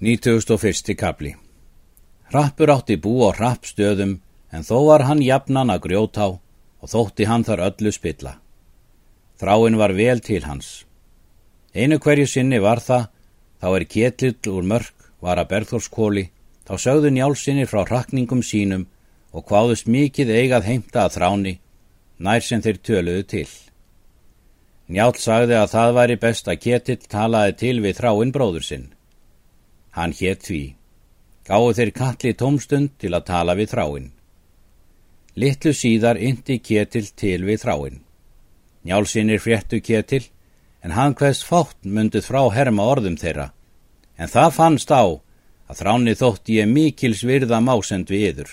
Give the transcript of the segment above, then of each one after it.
91. kapli Rappur átti bú á rappstöðum en þó var hann jafnan að grjótá og þótti hann þar öllu spilla. Þráin var vel til hans. Einu hverju sinni var það, þá er ketlill úr mörg, var að berðórskóli, þá sögðu njálsinni frá rakningum sínum og hvaðust mikið eigað heimta að þráni, nær sem þeir töluðu til. Njál sagði að það væri best að ketill talaði til við þráin bróður sinn. Hann hétt því. Gáðu þeir kalli tómstund til að tala við þráinn. Littlu síðar indi Ketil til við þráinn. Njálsinnir fréttu Ketil, en hann hverst fátt mundið frá herma orðum þeirra. En það fannst á að þráni þótti ég mikils virða másend við yður.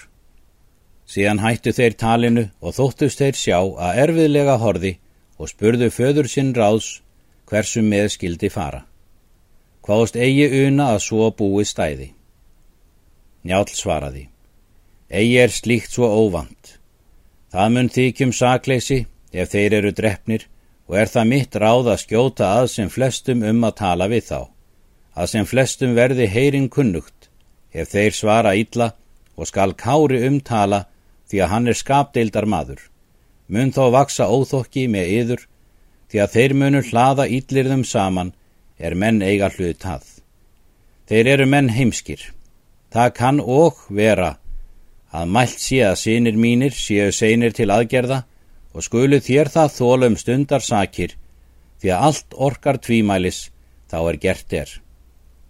Síðan hættu þeir talinu og þóttust þeir sjá að erfiðlega horði og spurðu föður sinn ráðs hversu með skildi fara hvaðust eigi una að svo búi stæði. Njál svaraði, eigi er slíkt svo óvand. Það mun þykjum sakleysi ef þeir eru drefnir og er það mitt ráð að skjóta að sem flestum um að tala við þá, að sem flestum verði heyrin kunnugt, ef þeir svara illa og skal kári umtala því að hann er skapdeildar maður. Mun þó vaksa óþokki með yður því að þeir munur hlaða yllirðum saman er menn eiga hlut að. Þeir eru menn heimskir. Það kann og vera að mælt sé að sínir mínir séu seinir til aðgerða og skulu þér það þólum stundar sakir því að allt orkar tvímælis þá er gert er.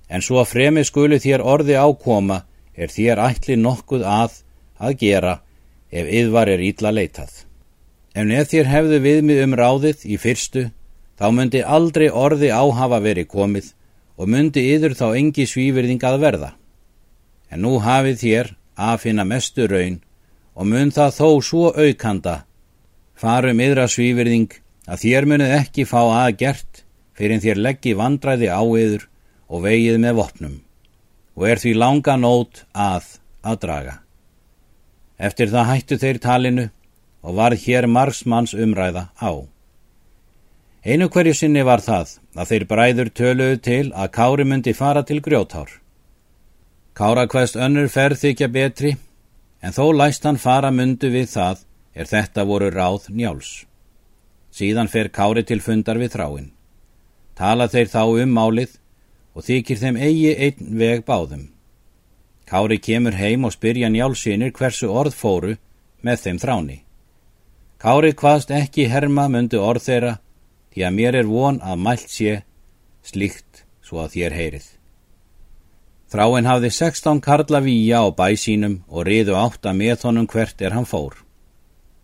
En svo að fremi skulu þér orði ákoma er þér ætli nokkuð að að gera ef yðvar er ítla leitað. En ef þér hefðu viðmið um ráðið í fyrstu þá myndi aldrei orði áhafa verið komið og myndi yður þá engi svívirðing að verða. En nú hafið þér að finna mestu raun og mynd það þó svo aukanda farum yðra svívirðing að þér munið ekki fá að gert fyrir þér leggji vandræði á yður og vegið með vopnum og er því langa nót að að draga. Eftir það hættu þeir talinu og varð hér margsmanns umræða á. Einu hverju sinni var það að þeir bræður töluðu til að Kári myndi fara til grjótár. Kára hverst önnur ferð þykja betri, en þó læst hann fara myndu við það er þetta voru ráð njáls. Síðan fer Kári til fundar við þráinn. Tala þeir þá um málið og þykir þeim eigi einn veg báðum. Kári kemur heim og spyrja njálsínir hversu orð fóru með þeim þráni. Kári hvaðst ekki herma myndu orð þeirra því að mér er von að mælt sé slíkt svo að þér heyrið. Þráinn hafði sextán karla víja á bæ sínum og riðu átta með honum hvert er hann fór.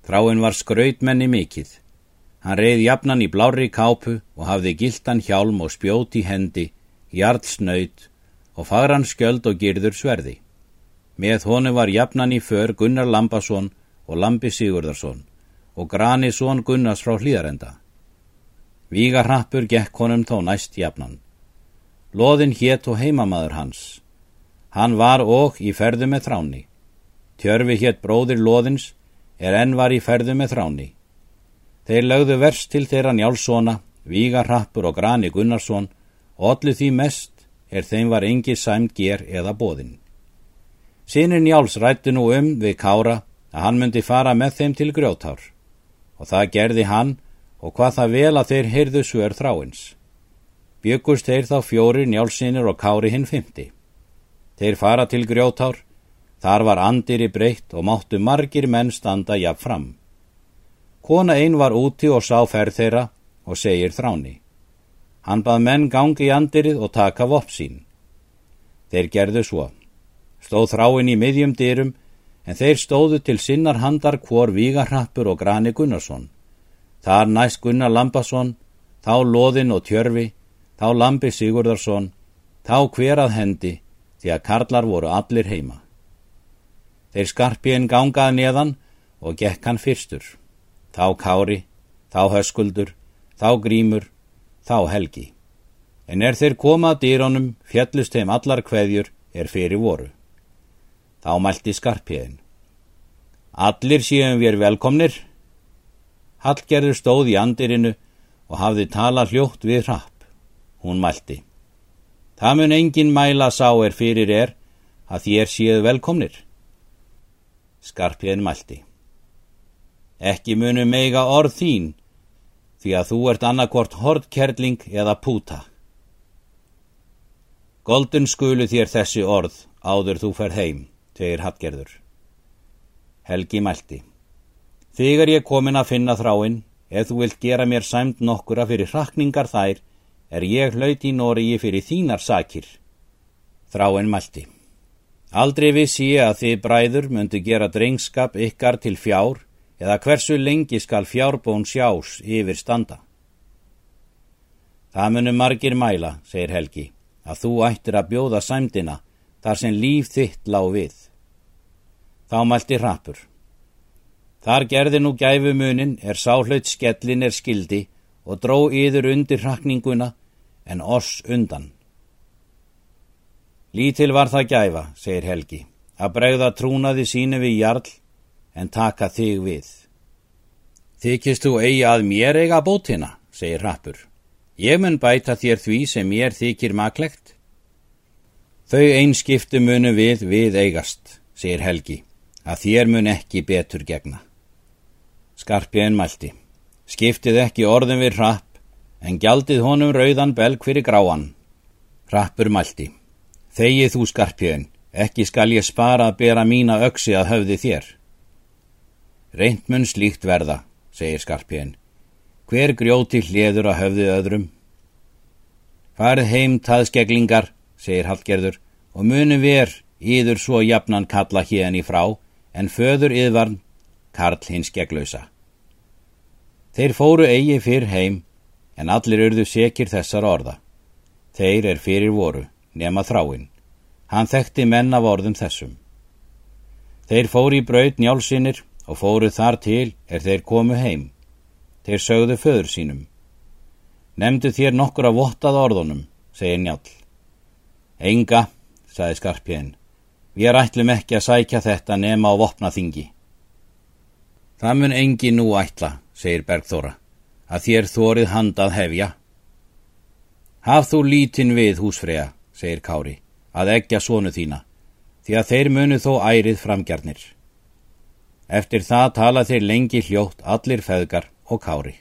Þráinn var skrautmenni mikill. Hann reið jafnan í blári kápu og hafði gildan hjálm og spjóti hendi, jarlsnaut og fagran skjöld og girður sverði. Með honu var jafnan í för Gunnar Lambasson og Lambi Sigurðarsson og Grani són Gunnars frá hlýðarenda. Vígarrappur gekk honum þó næst jafnan. Lóðin hétt og heimamaður hans. Hann var og í ferðu með þráni. Tjörfi hétt bróðir Lóðins er enn var í ferðu með þráni. Þeir lögðu verst til þeirra njálssona, Vígarrappur og Grani Gunnarsson og allir því mest er þeim var engi sæmt ger eða bóðin. Sýnir njáls rætti nú um við Kára að hann myndi fara með þeim til grjótár og það gerði hann og hvað það vel að þeir heyrðu svör þráins. Byggust þeir þá fjóri njálsinir og kári hinn fymti. Þeir fara til grjótár, þar var andir í breytt og máttu margir menn standa jafn fram. Kona einn var úti og sá ferð þeirra og segir þráni. Hann bað menn gangi í andirið og taka vopp sín. Þeir gerðu svo. Stóð þráin í miðjum dyrum en þeir stóðu til sinnar handar hvor Vígarrappur og Grani Gunnarsson. Þar næst Gunnar Lambasson, þá Lóðinn og Tjörfi, þá Lambi Sigurðarsson, þá hverað hendi því að karlar voru allir heima. Þeir skarpiðin gangaði neðan og gekk hann fyrstur. Þá Kári, þá Höskuldur, þá Grímur, þá Helgi. En er þeir komað dýrónum fjallust þeim allar kveðjur er fyrir voru. Þá mælti skarpiðin. Allir séum við velkomnir, Hallgerður stóð í andirinu og hafði tala hljótt við hrapp. Hún mælti. Það mun engin mæla sá er fyrir er að þér séu velkomnir. Skarpjén mælti. Ekki munu meiga orð þín, því að þú ert annarkvort hordkerling eða púta. Goldun skulu þér þessi orð áður þú fer heim, tegir Hallgerður. Helgi mælti. Þegar ég komin að finna þráinn, ef þú vilt gera mér sæmt nokkura fyrir hrakningar þær, er ég hlaut í Nóriði fyrir þínar sakir. Þráinn mælti. Aldrei vissi ég að þið bræður myndu gera drengskap ykkar til fjár eða hversu lengi skal fjárbón sjás yfir standa. Það munu margir mæla, segir Helgi, að þú ættir að bjóða sæmdina þar sem líf þitt lág við. Þá mælti hrappur. Þar gerði nú gæfumunin er sáhlaut skellin er skildi og dró yður undir hrakninguna en oss undan. Lítil var það gæfa, segir Helgi, að bregða trúnaði sínu við jarl en taka þig við. Þykist þú eigi að mér eiga bótina, segir Rappur. Ég mun bæta þér því sem mér þykir maklegt. Þau einskiptu munu við við eigast, segir Helgi, að þér mun ekki betur gegna. Skarpið en mælti. Skiptið ekki orðin við Rapp, en gjaldið honum rauðan belg fyrir gráan. Rappur mælti. Þegið þú skarpjöðin, ekki skal ég spara að bera mína öksi að höfði þér. Reynd mun slíkt verða, segir skarpjöðin. Hver grjóti hliður að höfði öðrum? Farð heim taðskeglingar, segir Hallgerður, og muni ver íður svo jafnan kalla hérna í frá, en föður yðvarn Karl hins geglausa. Þeir fóru eigi fyrr heim, en allir urðu sekir þessar orða. Þeir er fyrir voru nema þráinn. Hann þekkti menn af orðum þessum. Þeir fóru í braut njálsinnir og fóru þar til er þeir komu heim. Þeir sögðu föður sínum. Nemdu þér nokkur að vottað orðunum, segir njál. Enga, sagði skarpjén, við ætlum ekki að sækja þetta nema á vopnaþingi. Það mun engi nú ætla, segir Bergþóra, að þér þórið handað hefja. Haf þú lítinn við húsfrega, segir Kári, að eggja sónu þína, því að þeir munu þó ærið framgjarnir. Eftir það tala þeir lengi hljótt allir feðgar og Kári.